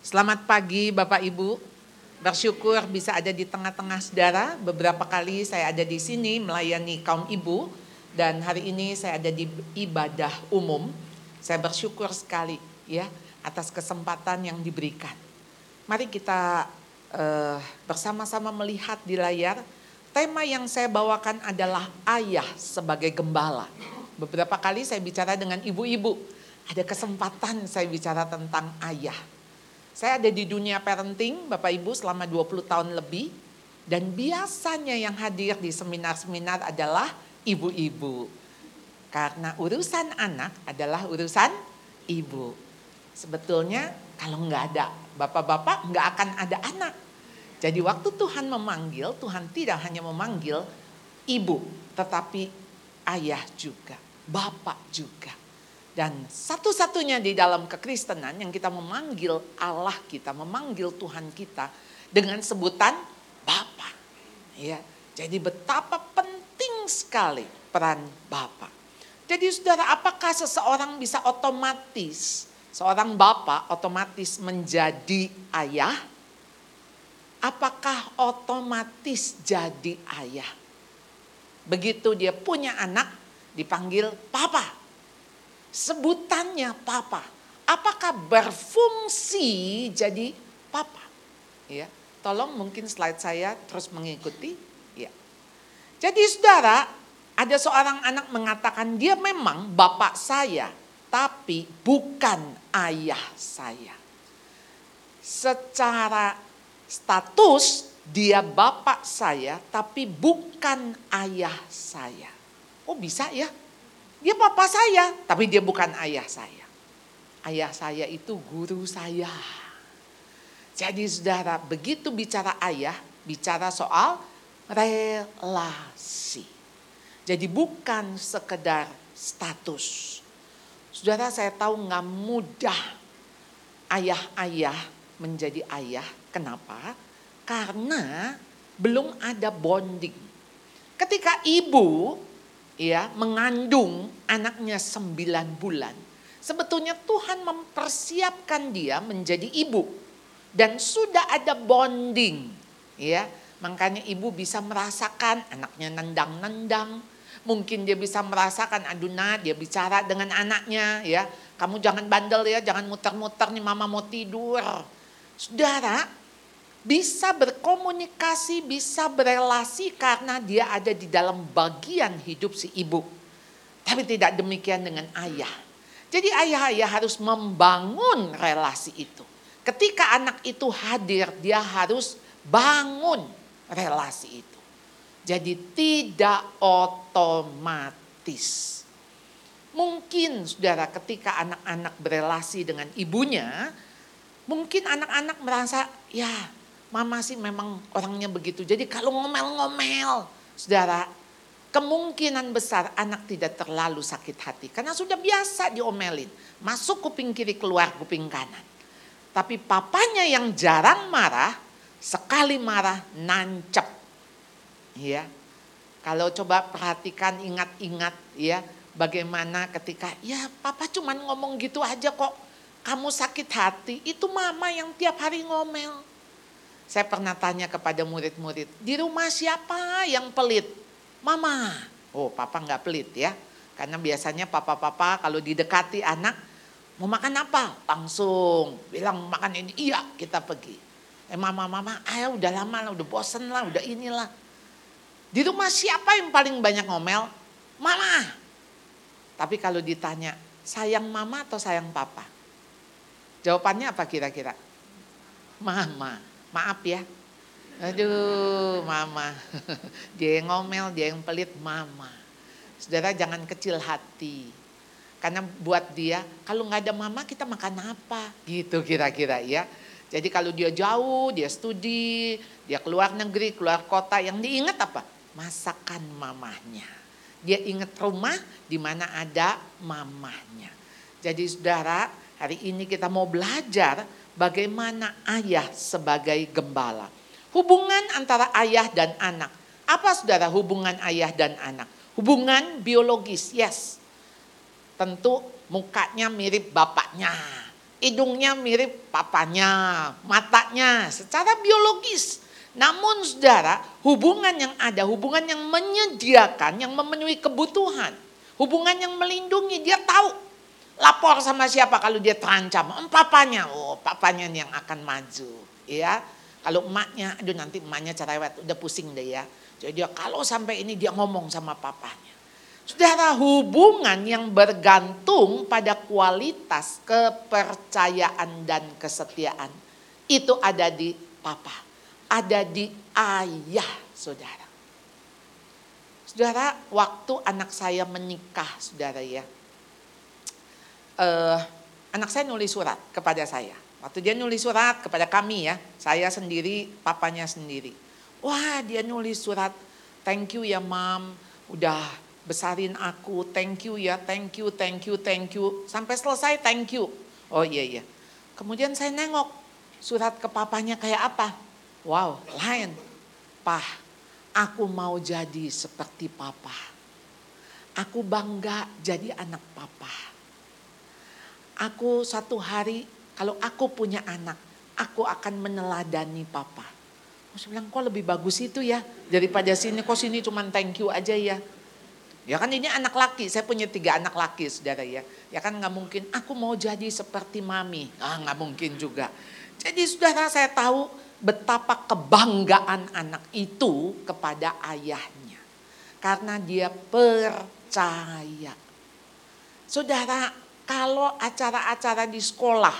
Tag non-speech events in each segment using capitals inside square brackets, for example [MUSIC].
Selamat pagi Bapak Ibu. Bersyukur bisa ada di tengah-tengah saudara. Beberapa kali saya ada di sini melayani kaum ibu dan hari ini saya ada di ibadah umum. Saya bersyukur sekali ya atas kesempatan yang diberikan. Mari kita uh, bersama-sama melihat di layar tema yang saya bawakan adalah ayah sebagai gembala. Beberapa kali saya bicara dengan ibu-ibu, ada kesempatan saya bicara tentang ayah. Saya ada di dunia parenting, Bapak Ibu selama 20 tahun lebih. Dan biasanya yang hadir di seminar-seminar adalah ibu-ibu. Karena urusan anak adalah urusan ibu. Sebetulnya kalau nggak ada bapak-bapak nggak akan ada anak. Jadi waktu Tuhan memanggil, Tuhan tidak hanya memanggil ibu, tetapi ayah juga Bapak juga. Dan satu-satunya di dalam kekristenan yang kita memanggil Allah kita, memanggil Tuhan kita dengan sebutan Bapa. Ya, jadi betapa penting sekali peran Bapa. Jadi saudara, apakah seseorang bisa otomatis, seorang Bapak otomatis menjadi ayah? Apakah otomatis jadi ayah? Begitu dia punya anak, dipanggil papa. Sebutannya papa. Apakah berfungsi jadi papa? Ya, tolong mungkin slide saya terus mengikuti. Ya. Jadi saudara, ada seorang anak mengatakan dia memang bapak saya, tapi bukan ayah saya. Secara status dia bapak saya, tapi bukan ayah saya. Oh bisa ya? Dia papa saya, tapi dia bukan ayah saya. Ayah saya itu guru saya. Jadi saudara, begitu bicara ayah, bicara soal relasi. Jadi bukan sekedar status. Saudara saya tahu nggak mudah ayah-ayah menjadi ayah. Kenapa? Karena belum ada bonding. Ketika ibu ya mengandung anaknya sembilan bulan. Sebetulnya Tuhan mempersiapkan dia menjadi ibu dan sudah ada bonding, ya. Makanya ibu bisa merasakan anaknya nendang-nendang. Mungkin dia bisa merasakan aduna dia bicara dengan anaknya ya. Kamu jangan bandel ya, jangan muter-muter nih mama mau tidur. Saudara, bisa berkomunikasi, bisa berelasi karena dia ada di dalam bagian hidup si ibu. Tapi tidak demikian dengan ayah. Jadi ayah-ayah harus membangun relasi itu. Ketika anak itu hadir, dia harus bangun relasi itu. Jadi tidak otomatis. Mungkin saudara ketika anak-anak berelasi dengan ibunya, mungkin anak-anak merasa ya mama sih memang orangnya begitu. Jadi kalau ngomel-ngomel, saudara, kemungkinan besar anak tidak terlalu sakit hati. Karena sudah biasa diomelin. Masuk kuping kiri, keluar kuping kanan. Tapi papanya yang jarang marah, sekali marah nancep. Ya. Kalau coba perhatikan, ingat-ingat ya, bagaimana ketika ya papa cuman ngomong gitu aja kok kamu sakit hati, itu mama yang tiap hari ngomel. Saya pernah tanya kepada murid-murid, di rumah siapa yang pelit? Mama. Oh papa nggak pelit ya. Karena biasanya papa-papa kalau didekati anak, mau makan apa? Langsung bilang makan ini, iya kita pergi. Eh mama-mama, ayo udah lama lah, udah bosen lah, udah inilah. Di rumah siapa yang paling banyak ngomel? Mama. Tapi kalau ditanya, sayang mama atau sayang papa? Jawabannya apa kira-kira? Mama. Maaf ya. Aduh, mama. [LAUGHS] Dia yang ngomel, dia yang pelit, mama. Saudara jangan kecil hati. Karena buat dia, kalau nggak ada mama kita makan apa? Gitu kira-kira ya. Jadi kalau dia jauh, dia studi, dia keluar negeri, keluar kota, yang diingat apa? Masakan mamahnya. Dia ingat rumah di mana ada mamahnya. Jadi saudara, hari ini kita mau belajar bagaimana ayah sebagai gembala. Hubungan antara ayah dan anak. Apa saudara hubungan ayah dan anak? Hubungan biologis, yes. Tentu mukanya mirip bapaknya. hidungnya mirip papanya, matanya secara biologis. Namun saudara, hubungan yang ada, hubungan yang menyediakan, yang memenuhi kebutuhan. Hubungan yang melindungi, dia tahu. Lapor sama siapa kalau dia terancam. Om papanya, oh papanya yang akan maju. Ya, kalau emaknya, aduh nanti emaknya cerewet, udah pusing deh ya. Jadi dia kalau sampai ini dia ngomong sama papanya. Saudara, hubungan yang bergantung pada kualitas kepercayaan dan kesetiaan itu ada di papa, ada di ayah, saudara. Saudara, waktu anak saya menikah, saudara ya, uh, anak saya nulis surat kepada saya. Waktu dia nulis surat kepada kami ya, saya sendiri, papanya sendiri. Wah dia nulis surat, thank you ya mam, udah besarin aku, thank you ya, thank you, thank you, thank you. Sampai selesai thank you. Oh iya iya. Kemudian saya nengok surat ke papanya kayak apa. Wow lain. Pah, aku mau jadi seperti papa. Aku bangga jadi anak papa. Aku satu hari kalau aku punya anak, aku akan meneladani papa. Saya bilang kok lebih bagus itu ya daripada sini kok sini cuman thank you aja ya. Ya kan ini anak laki, saya punya tiga anak laki saudara ya. Ya kan nggak mungkin aku mau jadi seperti mami. Ah nggak mungkin juga. Jadi saudara saya tahu betapa kebanggaan anak itu kepada ayahnya. Karena dia percaya. Saudara kalau acara-acara di sekolah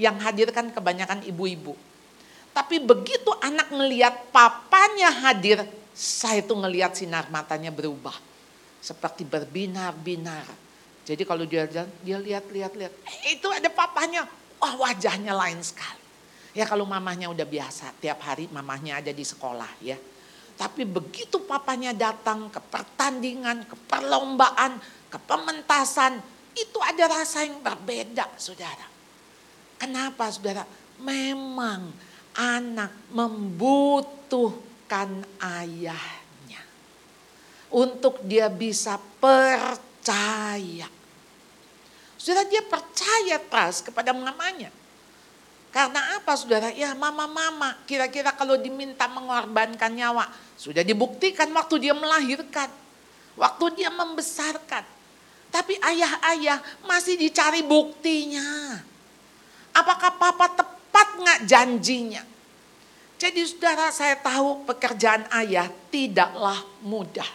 yang hadirkan kebanyakan ibu-ibu tapi begitu anak melihat papanya hadir, saya itu ngelihat sinar matanya berubah. Seperti berbinar-binar. Jadi kalau dia jalan, dia lihat-lihat, lihat. Eh, itu ada papanya. Wah wajahnya lain sekali. Ya kalau mamahnya udah biasa, tiap hari mamahnya ada di sekolah ya. Tapi begitu papanya datang ke pertandingan, ke perlombaan, ke pementasan, itu ada rasa yang berbeda saudara. Kenapa saudara? Memang anak membutuhkan ayahnya untuk dia bisa percaya. Sudah dia percaya pas kepada mamanya. Karena apa saudara? Ya mama-mama kira-kira kalau diminta mengorbankan nyawa. Sudah dibuktikan waktu dia melahirkan. Waktu dia membesarkan. Tapi ayah-ayah masih dicari buktinya. Apakah papa tepat nggak janjinya? Jadi saudara saya tahu pekerjaan ayah tidaklah mudah.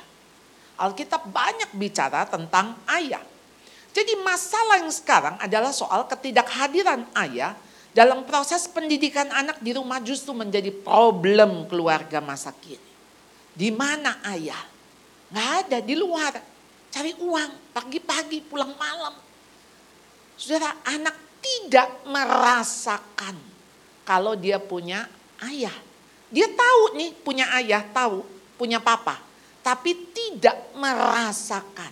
Alkitab banyak bicara tentang ayah. Jadi masalah yang sekarang adalah soal ketidakhadiran ayah dalam proses pendidikan anak di rumah justru menjadi problem keluarga masa kini. Di mana ayah? Nggak ada di luar. Cari uang pagi-pagi pulang malam. Saudara anak tidak merasakan kalau dia punya ayah. Dia tahu nih punya ayah, tahu punya papa, tapi tidak merasakan.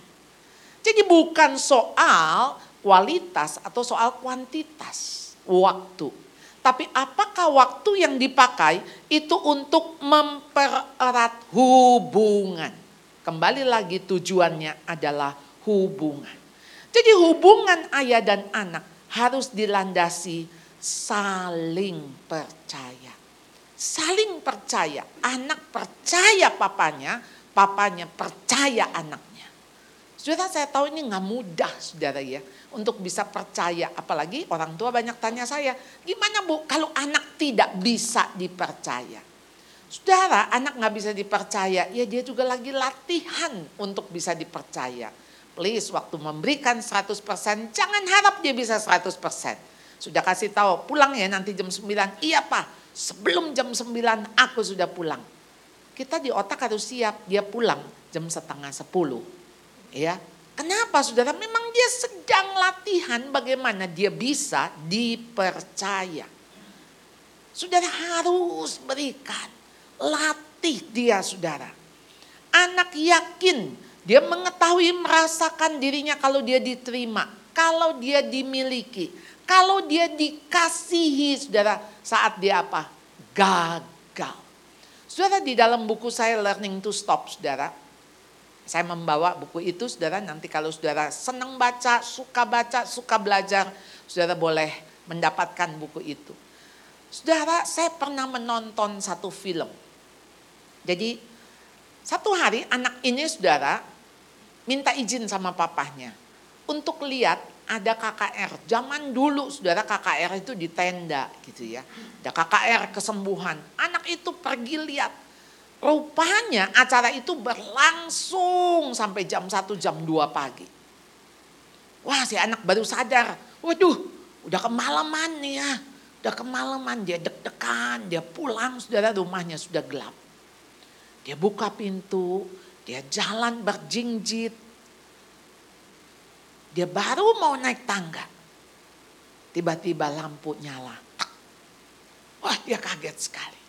Jadi bukan soal kualitas atau soal kuantitas waktu. Tapi apakah waktu yang dipakai itu untuk mempererat hubungan. Kembali lagi tujuannya adalah hubungan. Jadi hubungan ayah dan anak harus dilandasi saling percaya. Saling percaya. Anak percaya papanya, papanya percaya anaknya. Saudara saya tahu ini nggak mudah saudara ya. Untuk bisa percaya. Apalagi orang tua banyak tanya saya. Gimana bu kalau anak tidak bisa dipercaya. Saudara anak nggak bisa dipercaya. Ya dia juga lagi latihan untuk bisa dipercaya. Please waktu memberikan 100% jangan harap dia bisa 100%. Sudah kasih tahu pulang ya nanti jam 9. Iya Pak sebelum jam 9 aku sudah pulang. Kita di otak harus siap dia pulang jam setengah 10. Ya, Kenapa saudara? Memang dia sedang latihan bagaimana dia bisa dipercaya. Saudara harus berikan, latih dia saudara. Anak yakin dia mengetahui merasakan dirinya kalau dia diterima, kalau dia dimiliki, kalau dia dikasihi saudara saat dia apa? Gagal. Saudara di dalam buku saya Learning to Stop saudara, saya membawa buku itu saudara nanti kalau saudara senang baca, suka baca, suka belajar, saudara boleh mendapatkan buku itu. Saudara, saya pernah menonton satu film. Jadi satu hari anak ini saudara minta izin sama papahnya untuk lihat ada KKR. Zaman dulu saudara KKR itu di tenda gitu ya. Ada KKR kesembuhan. Anak itu pergi lihat Rupanya acara itu berlangsung sampai jam 1 jam 2 pagi. Wah si anak baru sadar, waduh udah kemalaman nih ya. Udah kemalaman dia deg-degan, dia pulang saudara rumahnya sudah gelap. Dia buka pintu, dia jalan berjingjit. Dia baru mau naik tangga. Tiba-tiba lampu nyala. Wah dia kaget sekali.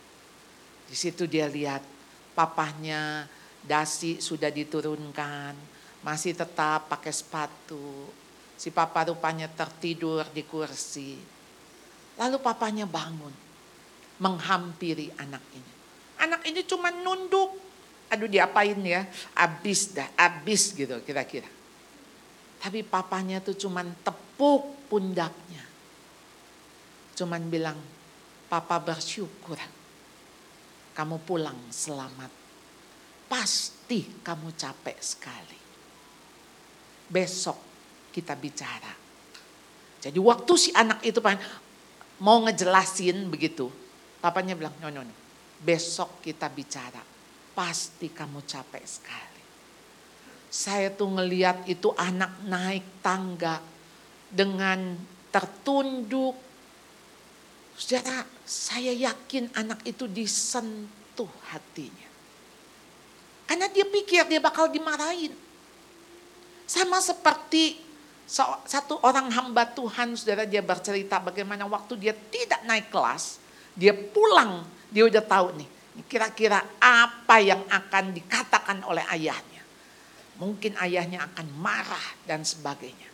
Di situ dia lihat papahnya dasi sudah diturunkan, masih tetap pakai sepatu. Si papa rupanya tertidur di kursi. Lalu papanya bangun, menghampiri anak ini. Anak ini cuma nunduk. Aduh diapain ya, abis dah, abis gitu kira-kira. Tapi papanya tuh cuma tepuk pundaknya. Cuman bilang, papa bersyukur kamu pulang selamat. Pasti kamu capek sekali. Besok kita bicara. Jadi waktu si anak itu mau ngejelasin begitu, papanya bilang, no, no, no. Besok kita bicara. Pasti kamu capek sekali. Saya tuh ngeliat itu anak naik tangga dengan tertunduk, Saudara, saya yakin anak itu disentuh hatinya. Karena dia pikir dia bakal dimarahin. Sama seperti satu orang hamba Tuhan, saudara dia bercerita bagaimana waktu dia tidak naik kelas, dia pulang, dia udah tahu nih, kira-kira apa yang akan dikatakan oleh ayahnya. Mungkin ayahnya akan marah dan sebagainya.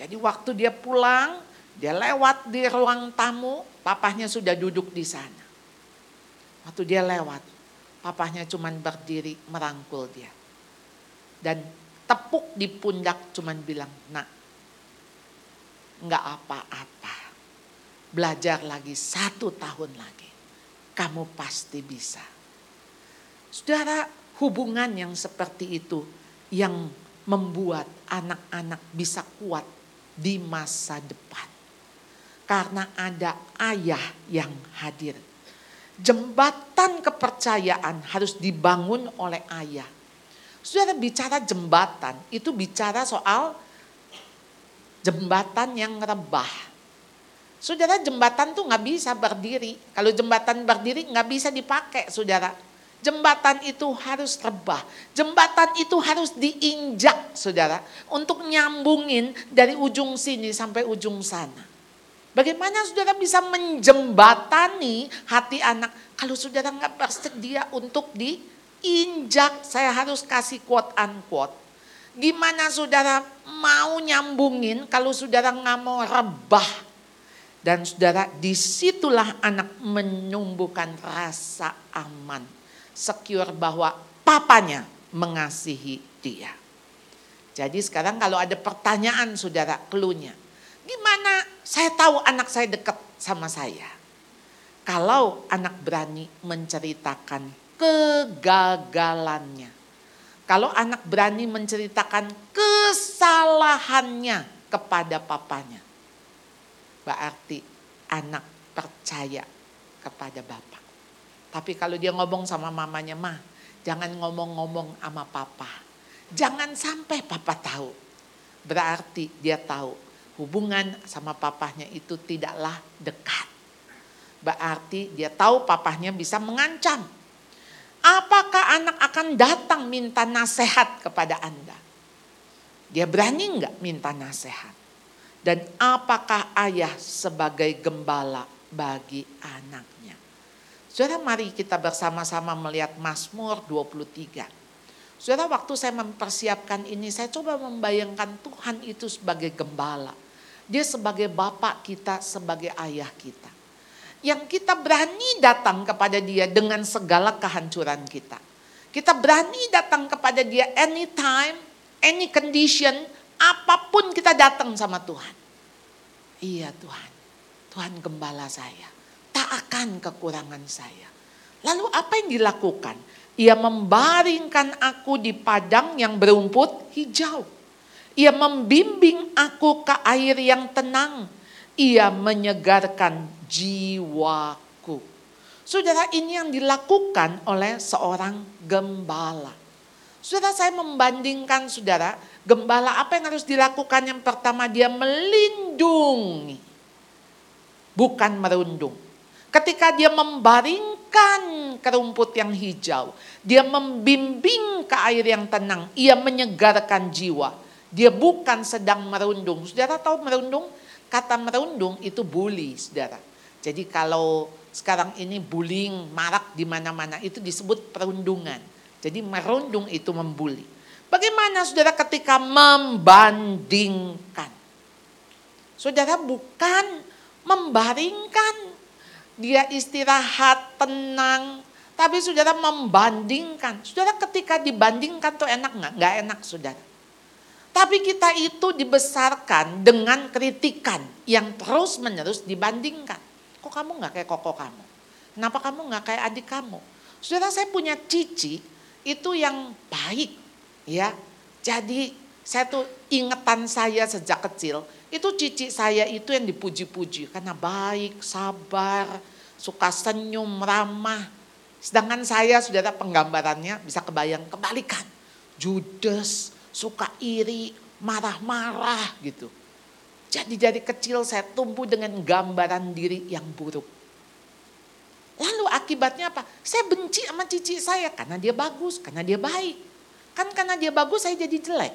Jadi waktu dia pulang, dia lewat di ruang tamu, papahnya sudah duduk di sana. Waktu dia lewat, papahnya cuman berdiri merangkul dia. Dan tepuk di pundak cuman bilang, nak, nggak apa-apa. Belajar lagi satu tahun lagi. Kamu pasti bisa. Saudara, hubungan yang seperti itu yang membuat anak-anak bisa kuat di masa depan karena ada ayah yang hadir. Jembatan kepercayaan harus dibangun oleh ayah. Saudara bicara jembatan, itu bicara soal jembatan yang rebah. Saudara jembatan tuh nggak bisa berdiri. Kalau jembatan berdiri nggak bisa dipakai, saudara. Jembatan itu harus rebah. Jembatan itu harus diinjak, saudara. Untuk nyambungin dari ujung sini sampai ujung sana. Bagaimana saudara bisa menjembatani hati anak kalau saudara nggak bersedia untuk diinjak? Saya harus kasih quote unquote. Gimana saudara mau nyambungin kalau saudara nggak mau rebah? Dan saudara di situlah anak menumbuhkan rasa aman. Secure bahwa papanya mengasihi dia. Jadi sekarang kalau ada pertanyaan saudara, klunya Gimana saya tahu anak saya dekat sama saya? Kalau anak berani menceritakan kegagalannya. Kalau anak berani menceritakan kesalahannya kepada papanya. Berarti anak percaya kepada bapak. Tapi kalau dia ngomong sama mamanya, mah jangan ngomong-ngomong sama papa. Jangan sampai papa tahu. Berarti dia tahu hubungan sama papahnya itu tidaklah dekat. Berarti dia tahu papahnya bisa mengancam. Apakah anak akan datang minta nasihat kepada Anda? Dia berani enggak minta nasihat? Dan apakah ayah sebagai gembala bagi anaknya? Saudara mari kita bersama-sama melihat Mazmur 23. Saudara waktu saya mempersiapkan ini saya coba membayangkan Tuhan itu sebagai gembala dia sebagai bapak kita, sebagai ayah kita. Yang kita berani datang kepada dia dengan segala kehancuran kita. Kita berani datang kepada dia anytime, any condition, apa pun kita datang sama Tuhan. Iya Tuhan, Tuhan gembala saya. Tak akan kekurangan saya. Lalu apa yang dilakukan? Ia membaringkan aku di padang yang berumput hijau. Ia membimbing aku ke air yang tenang. Ia menyegarkan jiwaku. Saudara ini yang dilakukan oleh seorang gembala. Saudara saya membandingkan saudara, gembala apa yang harus dilakukan? Yang pertama dia melindungi. Bukan merundung. Ketika dia membaringkan ke rumput yang hijau, dia membimbing ke air yang tenang, ia menyegarkan jiwa. Dia bukan sedang merundung. Saudara tahu merundung? Kata merundung itu bully, saudara. Jadi kalau sekarang ini bullying marak di mana-mana itu disebut perundungan. Jadi merundung itu membuli. Bagaimana saudara ketika membandingkan? Saudara bukan membaringkan. Dia istirahat, tenang. Tapi saudara membandingkan. Saudara ketika dibandingkan tuh enak nggak? Nggak enak saudara. Tapi kita itu dibesarkan dengan kritikan yang terus menerus dibandingkan. Kok kamu nggak kayak koko kamu? Kenapa kamu nggak kayak adik kamu? Saudara saya punya cici itu yang baik ya. Jadi saya tuh ingetan saya sejak kecil itu cici saya itu yang dipuji-puji karena baik, sabar, suka senyum, ramah. Sedangkan saya saudara penggambarannya bisa kebayang kebalikan. Judes, suka iri, marah-marah gitu. Jadi dari kecil saya tumbuh dengan gambaran diri yang buruk. Lalu akibatnya apa? Saya benci sama cici saya karena dia bagus, karena dia baik. Kan karena dia bagus saya jadi jelek.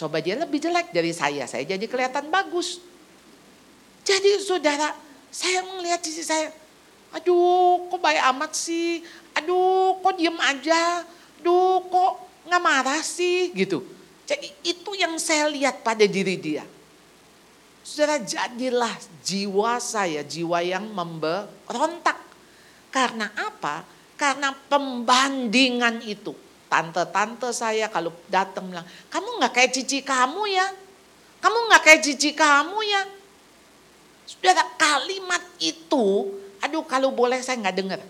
Coba dia lebih jelek dari saya, saya jadi kelihatan bagus. Jadi saudara, saya melihat cici saya, aduh kok baik amat sih, aduh kok diem aja, aduh kok nggak marah sih gitu. Jadi itu yang saya lihat pada diri dia. Saudara jadilah jiwa saya, jiwa yang memberontak. Karena apa? Karena pembandingan itu. Tante-tante saya kalau datang bilang, kamu nggak kayak cici kamu ya? Kamu nggak kayak cici kamu ya? Saudara kalimat itu, aduh kalau boleh saya nggak dengar.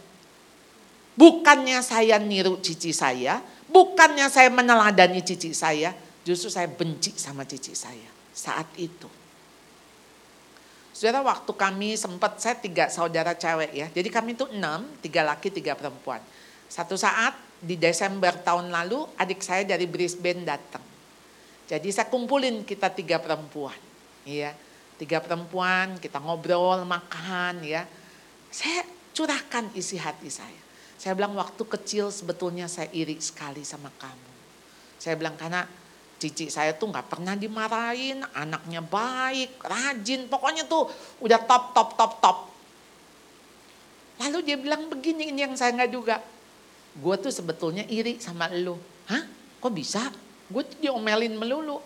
Bukannya saya niru cici saya, bukannya saya meneladani cici saya, Justru saya benci sama cici saya saat itu. Saudara waktu kami sempat, saya tiga saudara cewek ya. Jadi kami itu enam, tiga laki, tiga perempuan. Satu saat di Desember tahun lalu adik saya dari Brisbane datang. Jadi saya kumpulin kita tiga perempuan. Iya, tiga perempuan, kita ngobrol, makan ya. Saya curahkan isi hati saya. Saya bilang waktu kecil sebetulnya saya iri sekali sama kamu. Saya bilang karena cici saya tuh nggak pernah dimarahin, anaknya baik, rajin, pokoknya tuh udah top, top, top, top. Lalu dia bilang begini, ini yang saya nggak juga. Gue tuh sebetulnya iri sama lu. Hah? Kok bisa? Gue tuh diomelin melulu.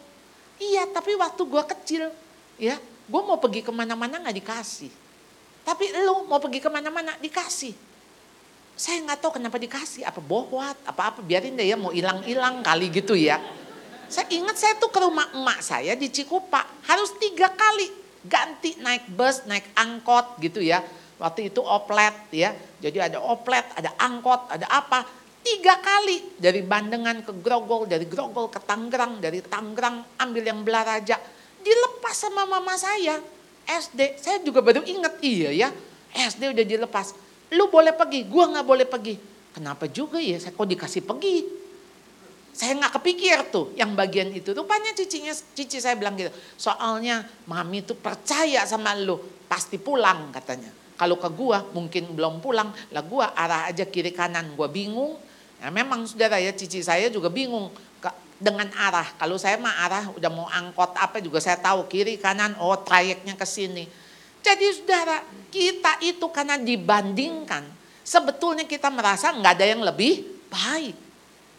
Iya, tapi waktu gue kecil, ya, gue mau pergi ke mana-mana nggak dikasih. Tapi lu mau pergi ke mana-mana dikasih. Saya nggak tahu kenapa dikasih, apa bohwat, apa-apa, biarin deh ya mau hilang-hilang kali gitu ya. Saya ingat saya tuh ke rumah emak saya di Cikupa. Harus tiga kali ganti naik bus, naik angkot gitu ya. Waktu itu oplet ya. Jadi ada oplet, ada angkot, ada apa. Tiga kali dari Bandengan ke Grogol, dari Grogol ke Tangerang, dari Tangerang ambil yang Belaraja. Dilepas sama mama saya. SD, saya juga baru ingat iya ya. SD udah dilepas. Lu boleh pergi, gua nggak boleh pergi. Kenapa juga ya, saya kok dikasih pergi. Saya nggak kepikir tuh yang bagian itu. Rupanya cicinya, cici saya bilang gitu. Soalnya mami tuh percaya sama lu. Pasti pulang katanya. Kalau ke gua mungkin belum pulang. Lah gua arah aja kiri kanan. Gua bingung. Ya memang saudara ya cici saya juga bingung dengan arah. Kalau saya mah arah udah mau angkot apa juga saya tahu kiri kanan. Oh trayeknya ke sini. Jadi saudara kita itu karena dibandingkan. Sebetulnya kita merasa nggak ada yang lebih baik.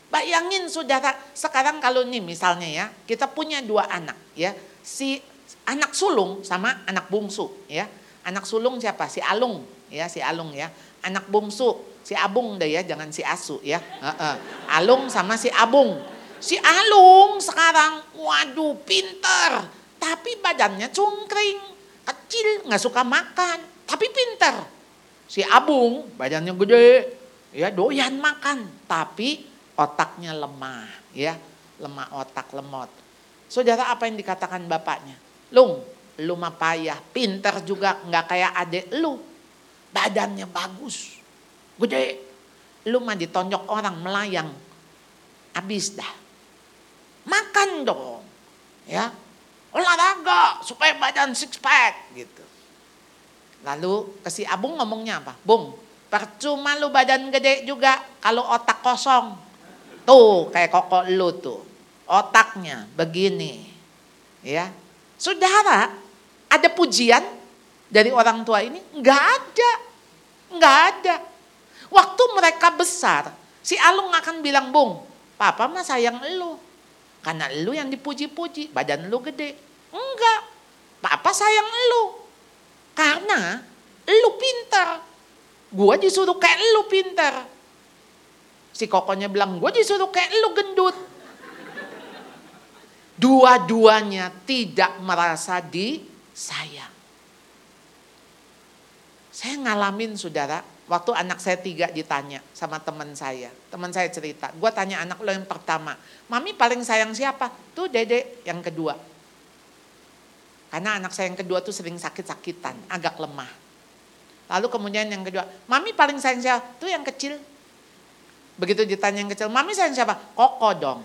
Bayangin saudara, sekarang kalau nih misalnya ya, kita punya dua anak ya. Si anak sulung sama anak bungsu ya. Anak sulung siapa? Si Alung ya, si Alung ya. Anak bungsu si Abung deh ya, jangan si Asu ya. Uh -uh. Alung sama si Abung. Si Alung sekarang, waduh pinter. Tapi badannya cungkring, kecil, nggak suka makan, tapi pinter. Si Abung, badannya gede, ya doyan makan, tapi otaknya lemah, ya lemah otak lemot. Saudara apa yang dikatakan bapaknya? Lung, lu mah payah, pinter juga, nggak kayak adik lu. Badannya bagus, gede. Lu mah ditonjok orang melayang, habis dah. Makan dong, ya olahraga supaya badan six pack gitu. Lalu ke Abung ngomongnya apa? Bung, percuma lu badan gede juga kalau otak kosong. Tuh kayak koko lu tuh. Otaknya begini. Ya. Saudara, ada pujian dari orang tua ini? Enggak ada. Enggak ada. Waktu mereka besar, si Alung akan bilang, Bung, papa mah sayang lu. Karena lu yang dipuji-puji, badan lu gede. Enggak, papa sayang lu. Karena lu pintar. Gua disuruh kayak lu pintar. Si kokonya bilang, gua disuruh kayak lu gendut. Dua-duanya tidak merasa disayang. Saya ngalamin saudara, waktu anak saya tiga ditanya sama teman saya. Teman saya cerita, gue tanya anak lo yang pertama, mami paling sayang siapa? Tuh dede yang kedua. Karena anak saya yang kedua tuh sering sakit-sakitan, agak lemah. Lalu kemudian yang kedua, mami paling sayang siapa? Tuh yang kecil. Begitu ditanya yang kecil, mami sayang siapa? Koko dong.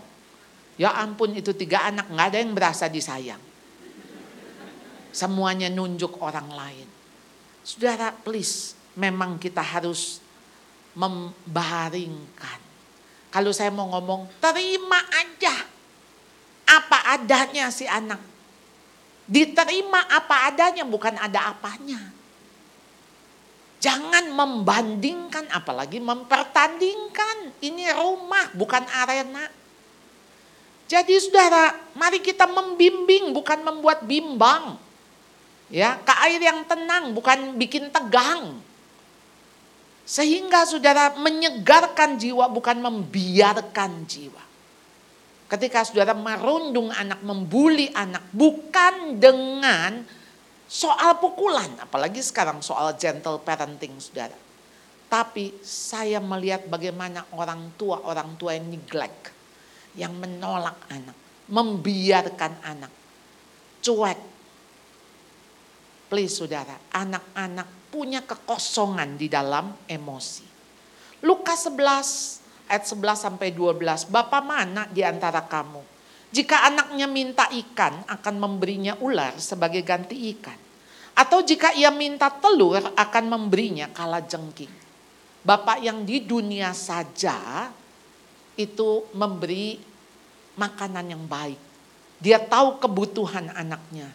Ya ampun itu tiga anak, nggak ada yang berasa disayang. Semuanya nunjuk orang lain. Saudara please, memang kita harus membaringkan. Kalau saya mau ngomong, terima aja apa adanya si anak. Diterima apa adanya, bukan ada apanya. Jangan membandingkan, apalagi mempertandingkan. Ini rumah, bukan arena. Jadi saudara, mari kita membimbing, bukan membuat bimbang. Ya, ke air yang tenang, bukan bikin tegang. Sehingga saudara menyegarkan jiwa, bukan membiarkan jiwa. Ketika saudara merundung anak, membuli anak, bukan dengan soal pukulan, apalagi sekarang soal gentle parenting saudara. Tapi saya melihat bagaimana orang tua, orang tua yang neglect, yang menolak anak, membiarkan anak, cuek. Please saudara, anak-anak punya kekosongan di dalam emosi. Lukas 11 ayat 11 sampai 12. Bapak mana di antara kamu? Jika anaknya minta ikan akan memberinya ular sebagai ganti ikan. Atau jika ia minta telur akan memberinya kala jengking. Bapak yang di dunia saja itu memberi makanan yang baik. Dia tahu kebutuhan anaknya.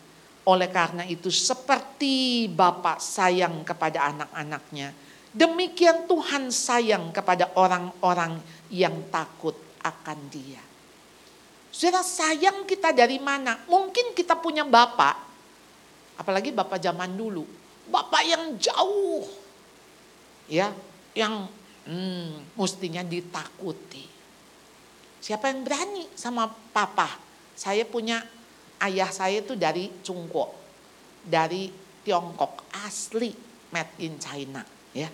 Oleh karena itu seperti Bapak sayang kepada anak-anaknya Demikian Tuhan sayang kepada orang-orang yang takut akan dia. Saudara sayang kita dari mana? Mungkin kita punya bapak, apalagi bapak zaman dulu. Bapak yang jauh, ya, yang hmm, mestinya ditakuti. Siapa yang berani sama papa? Saya punya ayah saya itu dari Cungko, dari Tiongkok asli, made in China ya.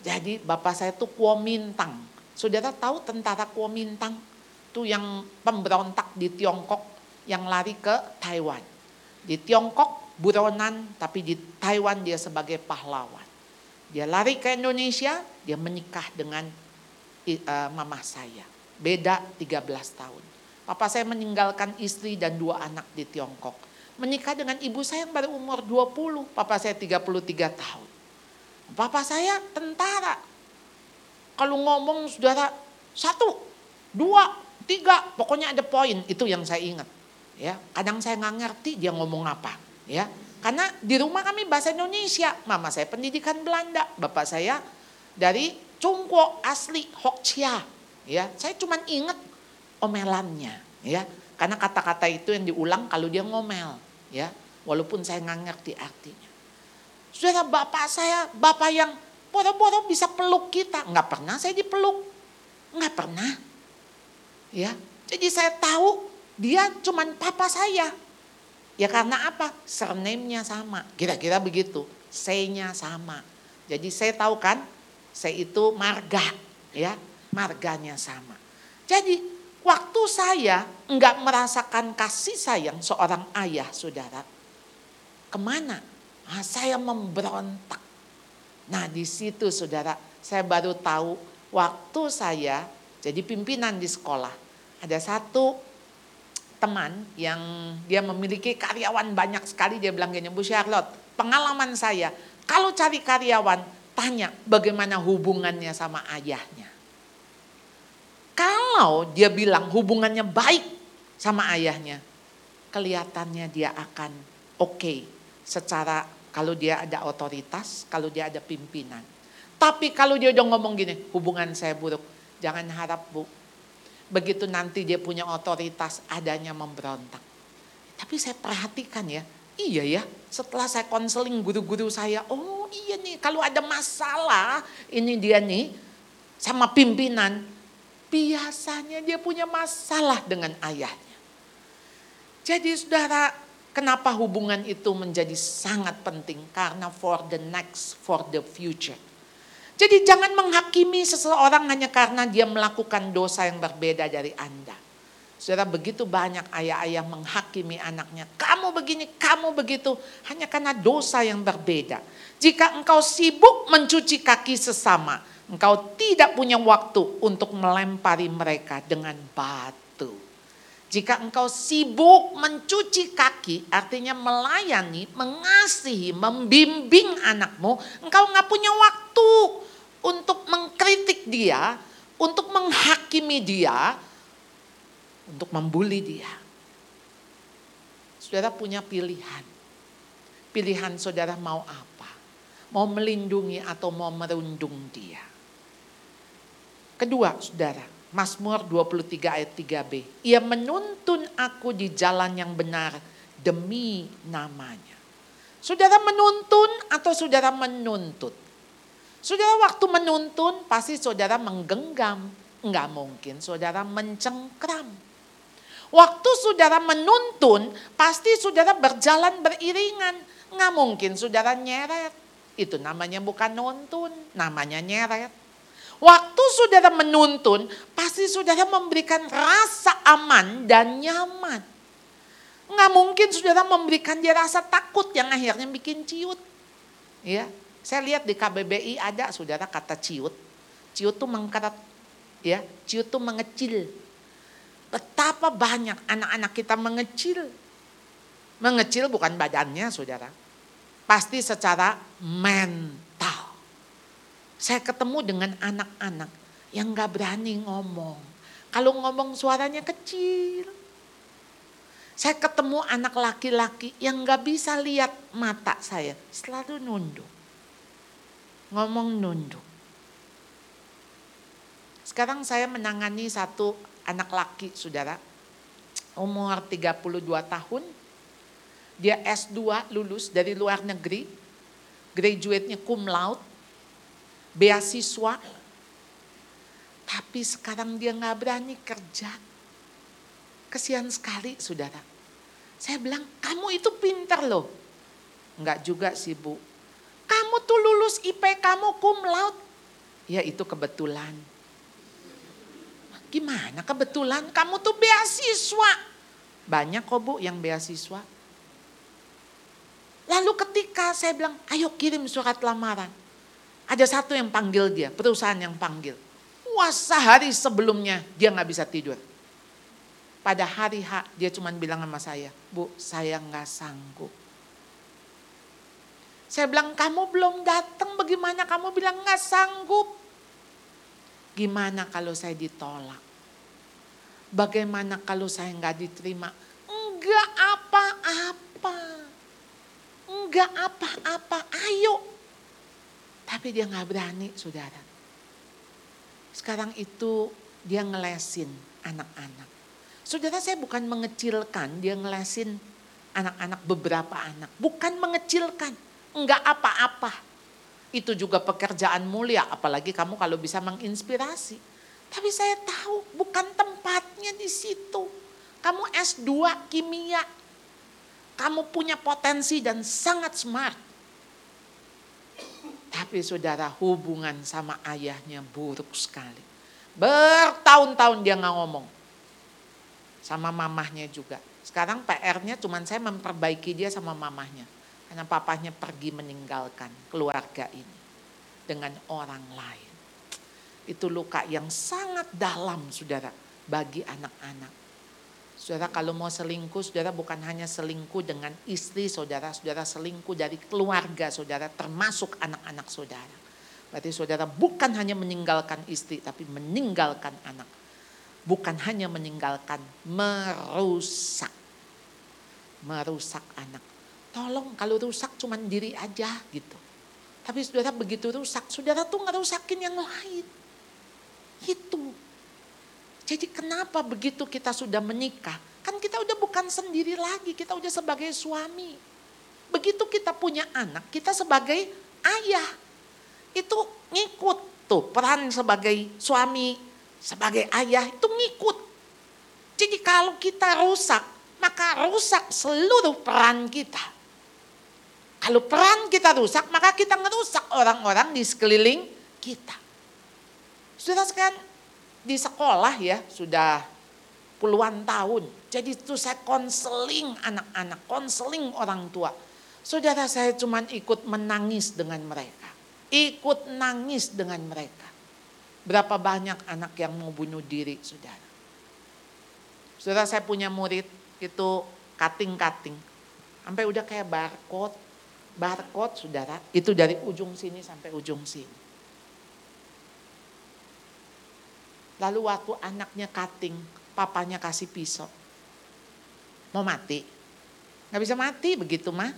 Jadi bapak saya tuh Kuomintang. Saudara tahu tentara Kuomintang? Itu yang pemberontak di Tiongkok yang lari ke Taiwan. Di Tiongkok buronan tapi di Taiwan dia sebagai pahlawan. Dia lari ke Indonesia, dia menikah dengan uh, mama saya. Beda 13 tahun. Papa saya meninggalkan istri dan dua anak di Tiongkok. Menikah dengan ibu saya yang baru umur 20, papa saya 33 tahun. Bapak saya tentara. Kalau ngomong saudara, satu, dua, tiga, pokoknya ada poin. Itu yang saya ingat. Ya, kadang saya nggak ngerti dia ngomong apa. Ya, karena di rumah kami bahasa Indonesia. Mama saya pendidikan Belanda, bapak saya dari Cungko asli Hokcia. Ya, saya cuma ingat omelannya. Ya, karena kata-kata itu yang diulang kalau dia ngomel. Ya, walaupun saya nggak ngerti artinya. Saudara bapak saya, bapak yang boro-boro bisa peluk kita. Enggak pernah saya dipeluk. Enggak pernah. Ya, jadi saya tahu dia cuman papa saya. Ya karena apa? Surname-nya sama. Kira-kira begitu. C-nya sama. Jadi saya tahu kan, saya itu marga. ya Marganya sama. Jadi waktu saya enggak merasakan kasih sayang seorang ayah saudara. Ke mana? Nah, saya memberontak. Nah di situ saudara, saya baru tahu waktu saya jadi pimpinan di sekolah. Ada satu teman yang dia memiliki karyawan banyak sekali dia bilang gini Bu Charlotte pengalaman saya kalau cari karyawan tanya bagaimana hubungannya sama ayahnya kalau dia bilang hubungannya baik sama ayahnya kelihatannya dia akan oke okay secara kalau dia ada otoritas kalau dia ada pimpinan tapi kalau dia udah ngomong gini hubungan saya buruk jangan harap bu begitu nanti dia punya otoritas adanya memberontak. Tapi saya perhatikan ya, iya ya setelah saya konseling guru-guru saya, oh iya nih kalau ada masalah ini dia nih sama pimpinan, biasanya dia punya masalah dengan ayahnya. Jadi saudara, kenapa hubungan itu menjadi sangat penting? Karena for the next, for the future. Jadi jangan menghakimi seseorang hanya karena dia melakukan dosa yang berbeda dari Anda. Saudara begitu banyak ayah-ayah menghakimi anaknya. Kamu begini, kamu begitu. Hanya karena dosa yang berbeda. Jika engkau sibuk mencuci kaki sesama. Engkau tidak punya waktu untuk melempari mereka dengan batu. Jika engkau sibuk mencuci kaki, artinya melayani, mengasihi, membimbing anakmu, engkau nggak punya waktu untuk mengkritik dia, untuk menghakimi dia, untuk membuli dia. Saudara punya pilihan. Pilihan saudara mau apa? Mau melindungi atau mau merundung dia. Kedua, saudara, Mazmur 23 ayat 3b. Ia menuntun aku di jalan yang benar demi namanya. Saudara menuntun atau saudara menuntut? Saudara waktu menuntun pasti saudara menggenggam. Enggak mungkin saudara mencengkram. Waktu saudara menuntun pasti saudara berjalan beriringan. Enggak mungkin saudara nyeret. Itu namanya bukan nuntun, namanya nyeret. Waktu saudara menuntun, pasti saudara memberikan rasa aman dan nyaman. Enggak mungkin saudara memberikan dia rasa takut yang akhirnya bikin ciut. Ya, saya lihat di KBBI ada saudara kata ciut. Ciut tuh mengkerat, ya, ciut tuh mengecil. Betapa banyak anak-anak kita mengecil. Mengecil bukan badannya saudara. Pasti secara mental. Saya ketemu dengan anak-anak yang gak berani ngomong. Kalau ngomong suaranya kecil. Saya ketemu anak laki-laki yang gak bisa lihat mata saya. Selalu nunduk ngomong nunduk. Sekarang saya menangani satu anak laki, saudara. Umur 32 tahun. Dia S2 lulus dari luar negeri. Graduate-nya cum laude. Beasiswa. Tapi sekarang dia nggak berani kerja. Kesian sekali, saudara. Saya bilang, kamu itu pintar loh. Enggak juga sih, Bu kamu tuh lulus IP kamu cum laude. Ya itu kebetulan. Gimana kebetulan? Kamu tuh beasiswa. Banyak kok bu yang beasiswa. Lalu ketika saya bilang, ayo kirim surat lamaran. Ada satu yang panggil dia, perusahaan yang panggil. Wah sehari sebelumnya dia nggak bisa tidur. Pada hari H dia cuma bilang sama saya, bu saya nggak sanggup. Saya bilang kamu belum datang bagaimana kamu bilang nggak sanggup. Gimana kalau saya ditolak? Bagaimana kalau saya nggak diterima? Enggak apa-apa. Enggak apa-apa. Ayo. Tapi dia nggak berani saudara. Sekarang itu dia ngelesin anak-anak. Saudara saya bukan mengecilkan, dia ngelesin anak-anak beberapa anak. Bukan mengecilkan enggak apa-apa. Itu juga pekerjaan mulia, apalagi kamu kalau bisa menginspirasi. Tapi saya tahu bukan tempatnya di situ. Kamu S2 kimia. kamu punya potensi dan sangat smart. Tapi saudara hubungan sama ayahnya buruk sekali. Bertahun-tahun dia nggak ngomong. Sama mamahnya juga. Sekarang PR-nya cuma saya memperbaiki dia sama mamahnya. Karena papahnya pergi meninggalkan keluarga ini. Dengan orang lain. Itu luka yang sangat dalam saudara bagi anak-anak. Saudara kalau mau selingkuh, saudara bukan hanya selingkuh dengan istri saudara, saudara selingkuh dari keluarga saudara, termasuk anak-anak saudara. Berarti saudara bukan hanya meninggalkan istri, tapi meninggalkan anak. Bukan hanya meninggalkan, merusak. Merusak anak. Tolong kalau rusak cuma diri aja gitu. Tapi saudara begitu rusak, saudara tuh ngerusakin yang lain. Itu jadi kenapa begitu kita sudah menikah, kan kita udah bukan sendiri lagi, kita udah sebagai suami. Begitu kita punya anak, kita sebagai ayah. Itu ngikut tuh peran sebagai suami, sebagai ayah itu ngikut. Jadi kalau kita rusak, maka rusak seluruh peran kita. Kalau peran kita rusak, maka kita ngerusak orang-orang di sekeliling kita. Sudah sekalian, di sekolah ya sudah puluhan tahun. Jadi itu saya konseling anak-anak, konseling orang tua. Saudara saya cuma ikut menangis dengan mereka. Ikut nangis dengan mereka. Berapa banyak anak yang mau bunuh diri, saudara. Saudara saya punya murid itu cutting-cutting. Sampai udah kayak barcode. Barcode, saudara. Itu dari ujung sini sampai ujung sini. Lalu waktu anaknya cutting, papanya kasih pisau. Mau mati? Gak bisa mati begitu mah.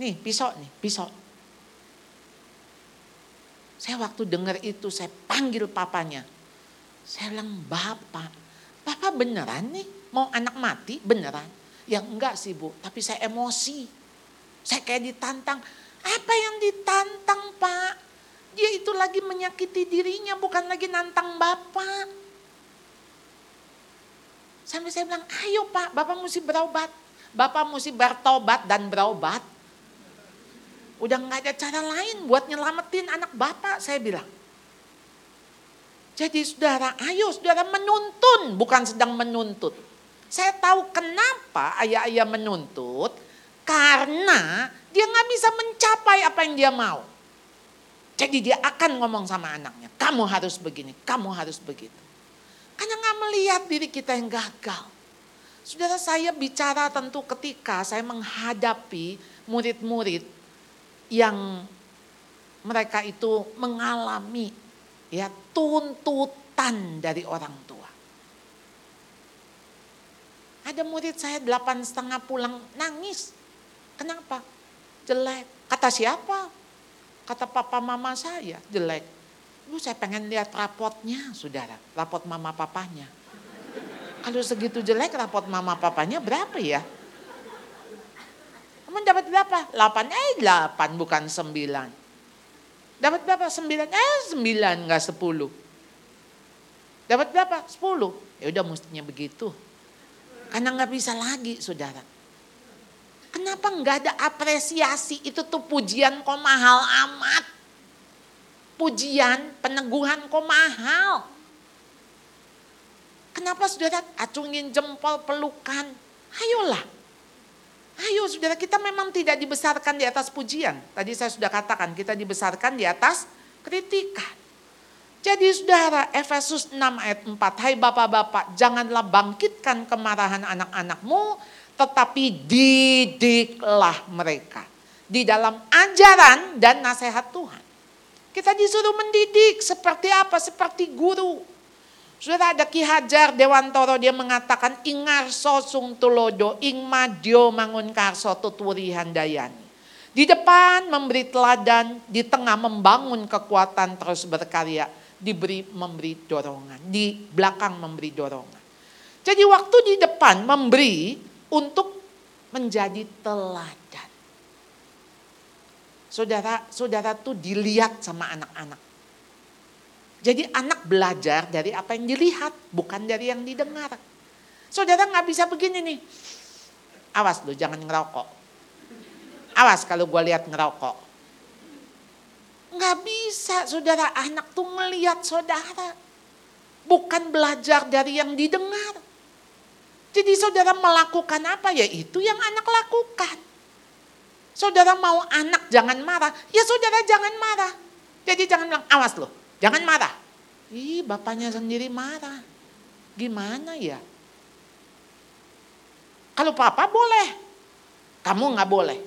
Nih pisau nih, pisau. Saya waktu dengar itu saya panggil papanya. Saya bilang, Bapak, Bapak beneran nih mau anak mati beneran? Ya enggak sih bu, tapi saya emosi. Saya kayak ditantang. Apa yang ditantang pak? Dia itu lagi menyakiti dirinya, bukan lagi nantang Bapak. Sampai saya bilang, ayo Pak, Bapak mesti berobat. Bapak mesti bertobat dan berobat. Udah nggak ada cara lain buat nyelamatin anak Bapak, saya bilang. Jadi saudara, ayo saudara menuntun, bukan sedang menuntut. Saya tahu kenapa ayah-ayah menuntut, karena dia nggak bisa mencapai apa yang dia mau. Jadi dia akan ngomong sama anaknya, kamu harus begini, kamu harus begitu. Karena nggak melihat diri kita yang gagal. Saudara saya bicara tentu ketika saya menghadapi murid-murid yang mereka itu mengalami ya tuntutan dari orang tua. Ada murid saya delapan setengah pulang nangis. Kenapa? Jelek. Kata siapa? Kata papa mama saya jelek. Lu saya pengen lihat rapotnya saudara. Rapot mama papanya. Kalau segitu jelek rapot mama papanya berapa ya? Kamu dapat berapa? 8, eh 8 bukan 9. Dapat berapa? 9, eh 9 enggak 10. Dapat berapa? 10. Ya udah mestinya begitu. Karena nggak bisa lagi saudara. Kenapa nggak ada apresiasi? Itu tuh pujian kok mahal amat. Pujian, peneguhan kok mahal. Kenapa saudara acungin jempol pelukan? Ayolah. Ayo saudara kita memang tidak dibesarkan di atas pujian. Tadi saya sudah katakan kita dibesarkan di atas kritikan. Jadi saudara Efesus 6 ayat 4. Hai bapak-bapak janganlah bangkitkan kemarahan anak-anakmu tetapi didiklah mereka di dalam ajaran dan nasihat Tuhan. Kita disuruh mendidik seperti apa? Seperti guru. Sudah ada Ki Hajar Dewantoro dia mengatakan ingar sosung tulodo ing madio mangun karso tuturi handayani. Di depan memberi teladan, di tengah membangun kekuatan terus berkarya, diberi memberi dorongan, di belakang memberi dorongan. Jadi waktu di depan memberi, untuk menjadi teladan. Saudara, saudara tuh dilihat sama anak-anak. Jadi anak belajar dari apa yang dilihat, bukan dari yang didengar. Saudara nggak bisa begini nih. awas lo jangan ngerokok. Awas kalau gue lihat ngerokok. Nggak bisa saudara anak tuh melihat saudara. Bukan belajar dari yang didengar. Jadi saudara melakukan apa ya itu yang anak lakukan. Saudara mau anak jangan marah, ya saudara jangan marah. Jadi jangan bilang awas loh, jangan marah. Ih bapaknya sendiri marah. Gimana ya? Kalau papa boleh, kamu nggak boleh.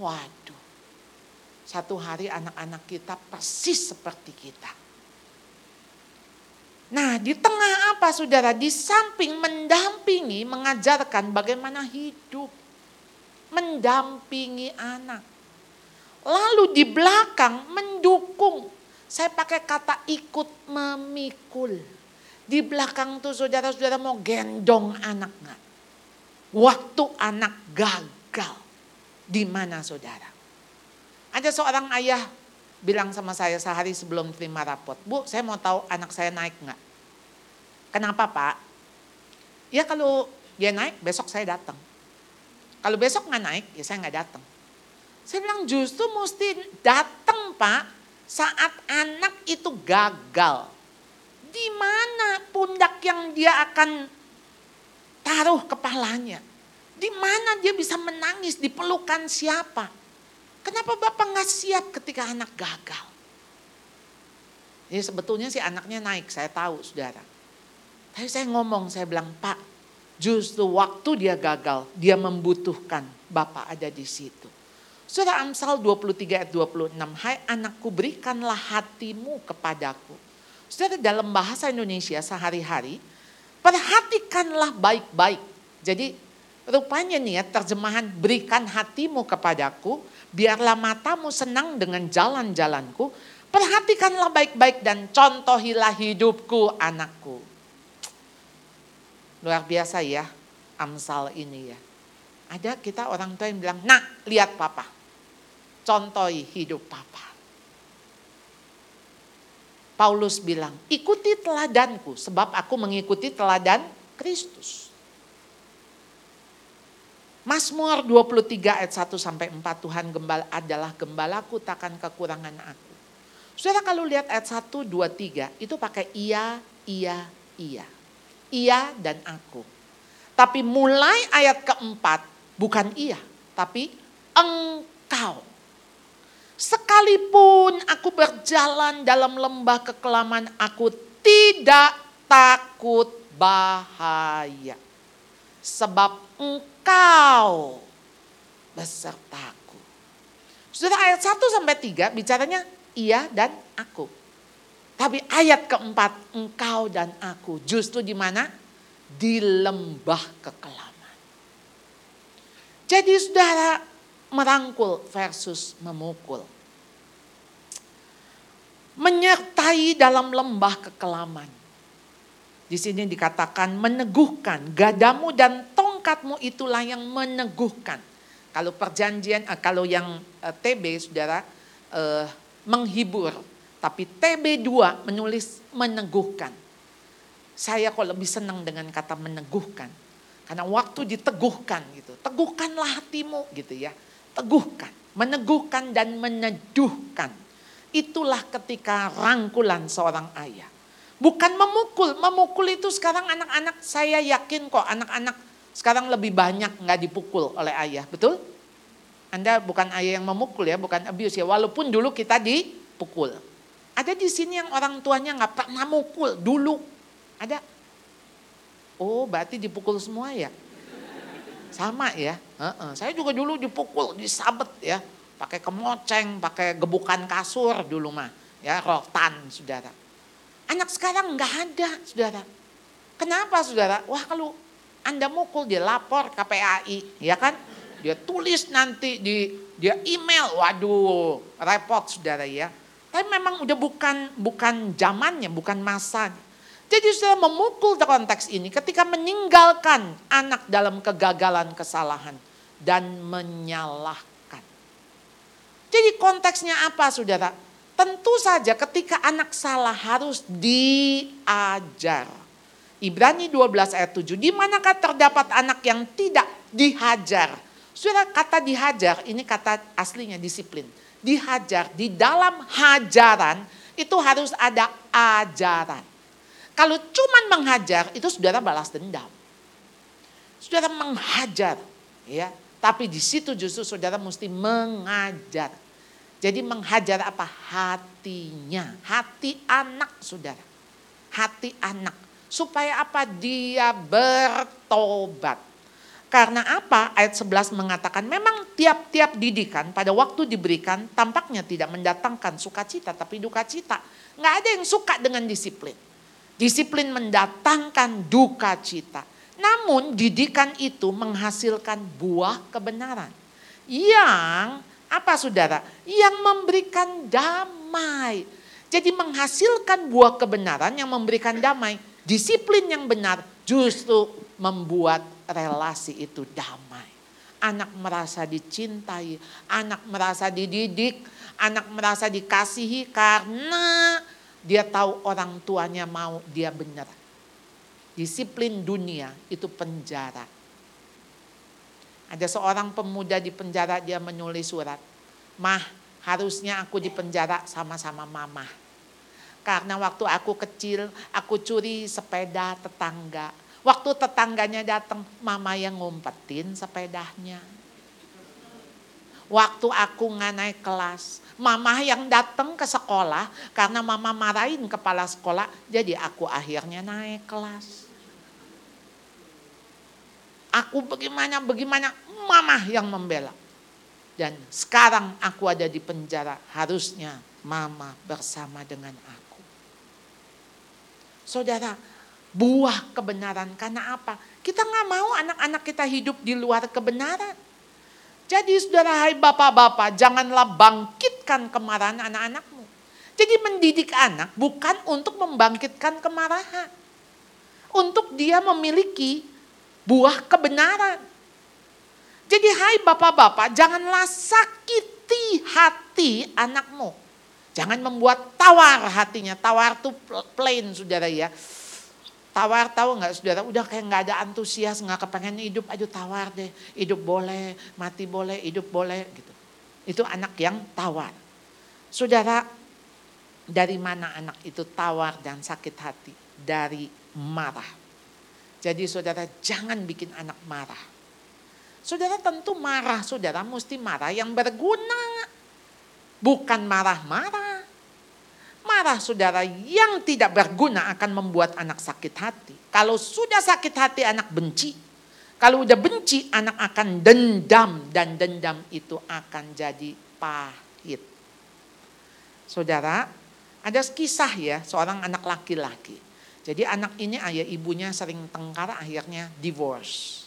Waduh, satu hari anak-anak kita persis seperti kita. Nah di tengah apa saudara? Di samping mendampingi, mengajarkan bagaimana hidup. Mendampingi anak. Lalu di belakang mendukung. Saya pakai kata ikut memikul. Di belakang tuh saudara-saudara mau gendong anak nggak? Waktu anak gagal. Di mana saudara? Ada seorang ayah bilang sama saya sehari sebelum terima rapot, Bu saya mau tahu anak saya naik nggak? Kenapa Pak? Ya kalau dia naik besok saya datang. Kalau besok nggak naik ya saya nggak datang. Saya bilang justru mesti datang Pak saat anak itu gagal. Di mana pundak yang dia akan taruh kepalanya? Di mana dia bisa menangis di pelukan siapa? Kenapa Bapak nggak siap ketika anak gagal? Ya sebetulnya sih anaknya naik, saya tahu saudara. Tapi saya ngomong, saya bilang, Pak, justru waktu dia gagal, dia membutuhkan Bapak ada di situ. Surah Amsal 23 ayat 26, Hai anakku berikanlah hatimu kepadaku. Saudara dalam bahasa Indonesia sehari-hari, perhatikanlah baik-baik. Jadi rupanya nih ya terjemahan berikan hatimu kepadaku, biarlah matamu senang dengan jalan-jalanku, perhatikanlah baik-baik dan contohilah hidupku anakku. Luar biasa ya Amsal ini ya. Ada kita orang tua yang bilang, nak lihat papa, contohi hidup papa. Paulus bilang, ikuti teladanku sebab aku mengikuti teladan Kristus. Mazmur 23 ayat 1 sampai 4 Tuhan gembala adalah gembalaku takkan kekurangan aku. Saudara kalau lihat ayat 1, 2, 3 itu pakai iya, iya, iya. Iya dan aku. Tapi mulai ayat keempat bukan iya tapi engkau. Sekalipun aku berjalan dalam lembah kekelaman aku tidak takut bahaya. Sebab engkau besertaku. Sudah ayat 1 sampai 3 bicaranya ia dan aku. Tapi ayat keempat engkau dan aku justru di mana? Di lembah kekelaman. Jadi saudara merangkul versus memukul. Menyertai dalam lembah kekelaman. Di sini dikatakan meneguhkan, gadamu dan tongkatmu itulah yang meneguhkan. Kalau perjanjian, eh, kalau yang eh, TB saudara eh, menghibur, tapi TB2 menulis meneguhkan. Saya kok lebih senang dengan kata meneguhkan. Karena waktu diteguhkan gitu, teguhkanlah hatimu gitu ya. Teguhkan, meneguhkan dan meneduhkan. Itulah ketika rangkulan seorang ayah. Bukan memukul, memukul itu sekarang anak-anak saya yakin kok anak-anak sekarang lebih banyak nggak dipukul oleh ayah, betul? Anda bukan ayah yang memukul ya, bukan abuse ya. Walaupun dulu kita dipukul. Ada di sini yang orang tuanya nggak pernah mukul dulu. Ada. Oh, berarti dipukul semua ya? Sama ya. Uh-uh. Saya juga dulu dipukul, disabet ya. Pakai kemoceng, pakai gebukan kasur dulu mah. Ya, rotan, saudara. Anak sekarang nggak ada, saudara. Kenapa, saudara? Wah, kalau Anda mukul, dia lapor KPAI, ya kan? Dia tulis nanti di dia email, waduh, repot, saudara ya. Tapi memang udah bukan bukan zamannya, bukan masanya. Jadi sudah memukul konteks ini ketika meninggalkan anak dalam kegagalan kesalahan dan menyalahkan. Jadi konteksnya apa saudara? Tentu saja ketika anak salah harus diajar. Ibrani 12 ayat 7, di manakah terdapat anak yang tidak dihajar. Saudara kata dihajar ini kata aslinya disiplin. Dihajar di dalam hajaran itu harus ada ajaran. Kalau cuman menghajar itu saudara balas dendam. Saudara menghajar ya, tapi di situ justru saudara mesti mengajar. Jadi menghajar apa? Hatinya, hati anak saudara. Hati anak. Supaya apa? Dia bertobat. Karena apa? Ayat 11 mengatakan memang tiap-tiap didikan pada waktu diberikan tampaknya tidak mendatangkan sukacita tapi duka cita. Nggak ada yang suka dengan disiplin. Disiplin mendatangkan duka cita. Namun didikan itu menghasilkan buah kebenaran. Yang apa saudara? Yang memberikan damai. Jadi menghasilkan buah kebenaran yang memberikan damai. Disiplin yang benar justru membuat relasi itu damai. Anak merasa dicintai, anak merasa dididik, anak merasa dikasihi karena dia tahu orang tuanya mau dia benar. Disiplin dunia itu penjara ada seorang pemuda di penjara dia menulis surat. Mah, harusnya aku di penjara sama-sama mama. Karena waktu aku kecil, aku curi sepeda tetangga. Waktu tetangganya datang, mama yang ngumpetin sepedanya. Waktu aku nggak naik kelas, mama yang datang ke sekolah karena mama marahin kepala sekolah, jadi aku akhirnya naik kelas. Aku bagaimana, bagaimana, mama yang membela. Dan sekarang aku ada di penjara, harusnya mama bersama dengan aku. Saudara, buah kebenaran karena apa? Kita nggak mau anak-anak kita hidup di luar kebenaran. Jadi saudara hai bapak-bapak, janganlah bangkitkan kemarahan anak-anakmu. Jadi mendidik anak bukan untuk membangkitkan kemarahan. Untuk dia memiliki buah kebenaran. Jadi hai bapak-bapak, janganlah sakiti hati anakmu. Jangan membuat tawar hatinya. Tawar tuh plain saudara ya. Tawar tahu nggak saudara, udah kayak nggak ada antusias, nggak kepengen hidup, aduh tawar deh. Hidup boleh, mati boleh, hidup boleh gitu. Itu anak yang tawar. Saudara, dari mana anak itu tawar dan sakit hati? Dari marah. Jadi saudara jangan bikin anak marah. Saudara tentu marah, saudara mesti marah yang berguna. Bukan marah-marah. Marah saudara yang tidak berguna akan membuat anak sakit hati. Kalau sudah sakit hati anak benci. Kalau udah benci anak akan dendam dan dendam itu akan jadi pahit. Saudara, ada kisah ya seorang anak laki-laki jadi anak ini ayah ibunya sering tengkar akhirnya divorce.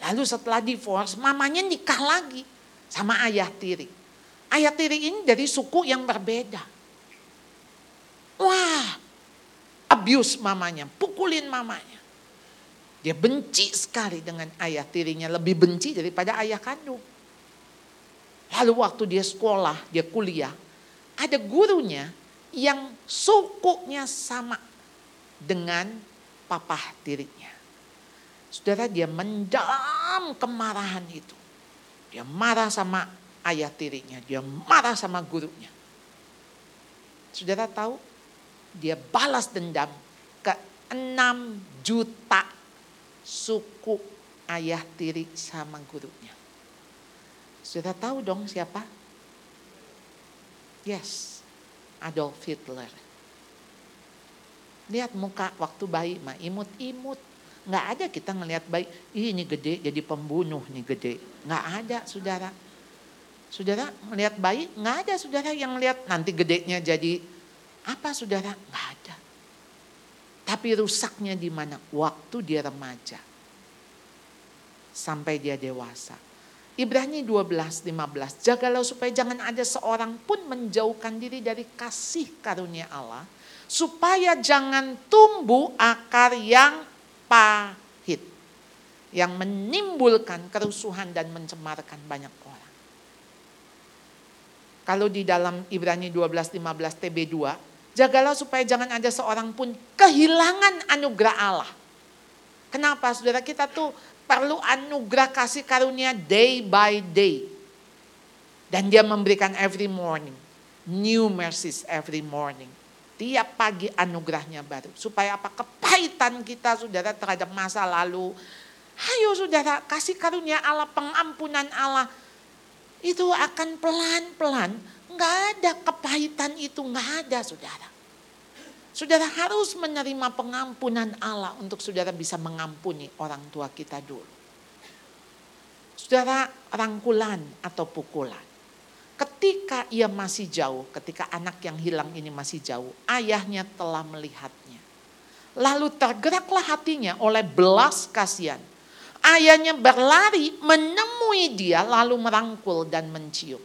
Lalu setelah divorce mamanya nikah lagi sama ayah tiri. Ayah tiri ini dari suku yang berbeda. Wah, abuse mamanya, pukulin mamanya. Dia benci sekali dengan ayah tirinya, lebih benci daripada ayah kandung. Lalu waktu dia sekolah, dia kuliah, ada gurunya yang sukunya sama dengan papa tirinya. Saudara dia mendam kemarahan itu. Dia marah sama ayah tirinya, dia marah sama gurunya. Saudara tahu dia balas dendam ke 6 juta suku ayah tiri sama gurunya. Sudah tahu dong siapa? Yes, Adolf Hitler. Lihat muka waktu bayi mah imut-imut. Nggak ada kita ngelihat bayi, ini gede jadi pembunuh nih gede. Nggak ada saudara. Saudara melihat bayi, nggak ada saudara yang lihat nanti gedenya jadi apa saudara? Nggak ada. Tapi rusaknya di mana? Waktu dia remaja. Sampai dia dewasa. Ibrani 12, 15. Jagalah supaya jangan ada seorang pun menjauhkan diri dari kasih karunia Allah supaya jangan tumbuh akar yang pahit yang menimbulkan kerusuhan dan mencemarkan banyak orang. Kalau di dalam Ibrani 12:15 TB2, jagalah supaya jangan ada seorang pun kehilangan anugerah Allah. Kenapa Saudara kita tuh perlu anugerah kasih karunia day by day. Dan dia memberikan every morning. New mercies every morning. Tiap pagi anugerahnya baru. Supaya apa? Kepahitan kita saudara terhadap masa lalu. Ayo saudara kasih karunia Allah, pengampunan Allah. Itu akan pelan-pelan. Nggak ada kepahitan itu, nggak ada saudara. Saudara harus menerima pengampunan Allah untuk saudara bisa mengampuni orang tua kita dulu. Saudara rangkulan atau pukulan. Ketika ia masih jauh, ketika anak yang hilang ini masih jauh, ayahnya telah melihatnya. Lalu tergeraklah hatinya oleh belas kasihan. Ayahnya berlari menemui dia lalu merangkul dan mencium.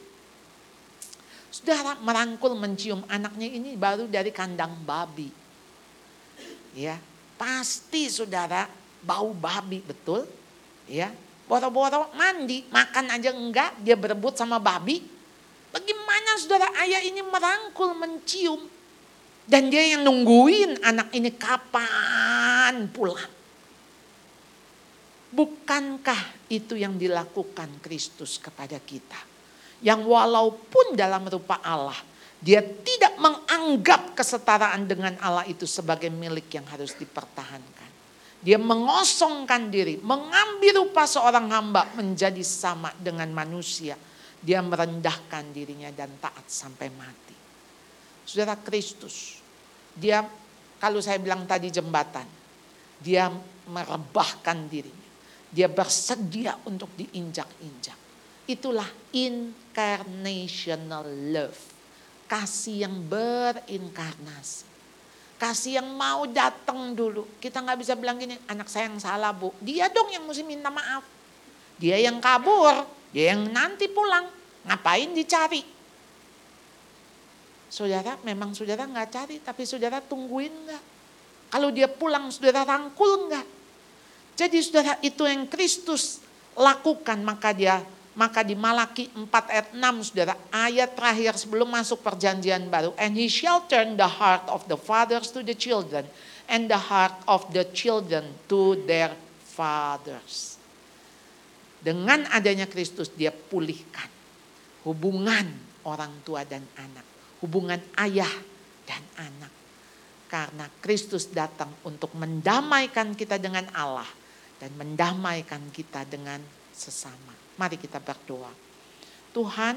Saudara merangkul mencium anaknya ini baru dari kandang babi. Ya, pasti saudara bau babi betul. Ya, boro-boro mandi, makan aja enggak, dia berebut sama babi. Bagaimana saudara ayah ini merangkul, mencium. Dan dia yang nungguin anak ini kapan pulang. Bukankah itu yang dilakukan Kristus kepada kita? Yang walaupun dalam rupa Allah, dia tidak menganggap kesetaraan dengan Allah itu sebagai milik yang harus dipertahankan. Dia mengosongkan diri, mengambil rupa seorang hamba menjadi sama dengan manusia dia merendahkan dirinya dan taat sampai mati. Saudara Kristus, dia kalau saya bilang tadi jembatan, dia merebahkan dirinya. Dia bersedia untuk diinjak-injak. Itulah incarnational love. Kasih yang berinkarnasi. Kasih yang mau datang dulu. Kita nggak bisa bilang gini, anak saya yang salah bu. Dia dong yang mesti minta maaf. Dia yang kabur, dia yang nanti pulang. Ngapain dicari? Saudara, memang saudara nggak cari, tapi saudara tungguin nggak? Kalau dia pulang, saudara rangkul nggak? Jadi saudara itu yang Kristus lakukan, maka dia maka di Malaki 4 ayat 6 saudara ayat terakhir sebelum masuk perjanjian baru and he shall turn the heart of the fathers to the children and the heart of the children to their fathers dengan adanya Kristus dia pulihkan hubungan orang tua dan anak, hubungan ayah dan anak. Karena Kristus datang untuk mendamaikan kita dengan Allah dan mendamaikan kita dengan sesama. Mari kita berdoa. Tuhan,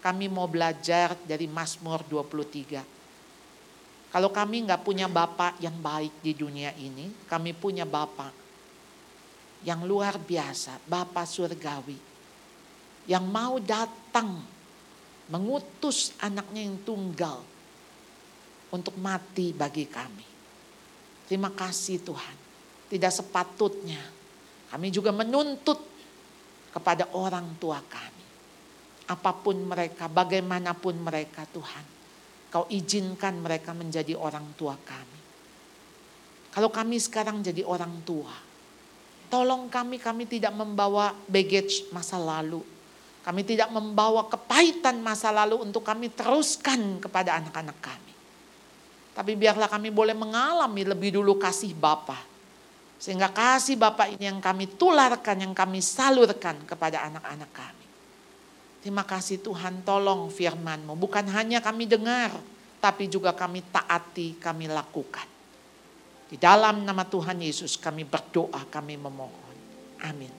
kami mau belajar dari Mazmur 23. Kalau kami nggak punya Bapak yang baik di dunia ini, kami punya Bapak yang luar biasa, Bapa surgawi, yang mau datang mengutus anaknya yang tunggal untuk mati bagi kami. Terima kasih Tuhan. Tidak sepatutnya kami juga menuntut kepada orang tua kami. Apa pun mereka, bagaimanapun mereka Tuhan. Kau izinkan mereka menjadi orang tua kami. Kalau kami sekarang jadi orang tua, Tolong kami, kami tidak membawa baggage masa lalu. Kami tidak membawa kepahitan masa lalu untuk kami teruskan kepada anak-anak kami. Tapi biarlah kami boleh mengalami lebih dulu kasih Bapa. Sehingga kasih Bapa ini yang kami tularkan, yang kami salurkan kepada anak-anak kami. Terima kasih Tuhan tolong firman-Mu. Bukan hanya kami dengar, tapi juga kami taati, kami lakukan. Di dalam nama Tuhan Yesus kami berdoa, kami memohon. Amin.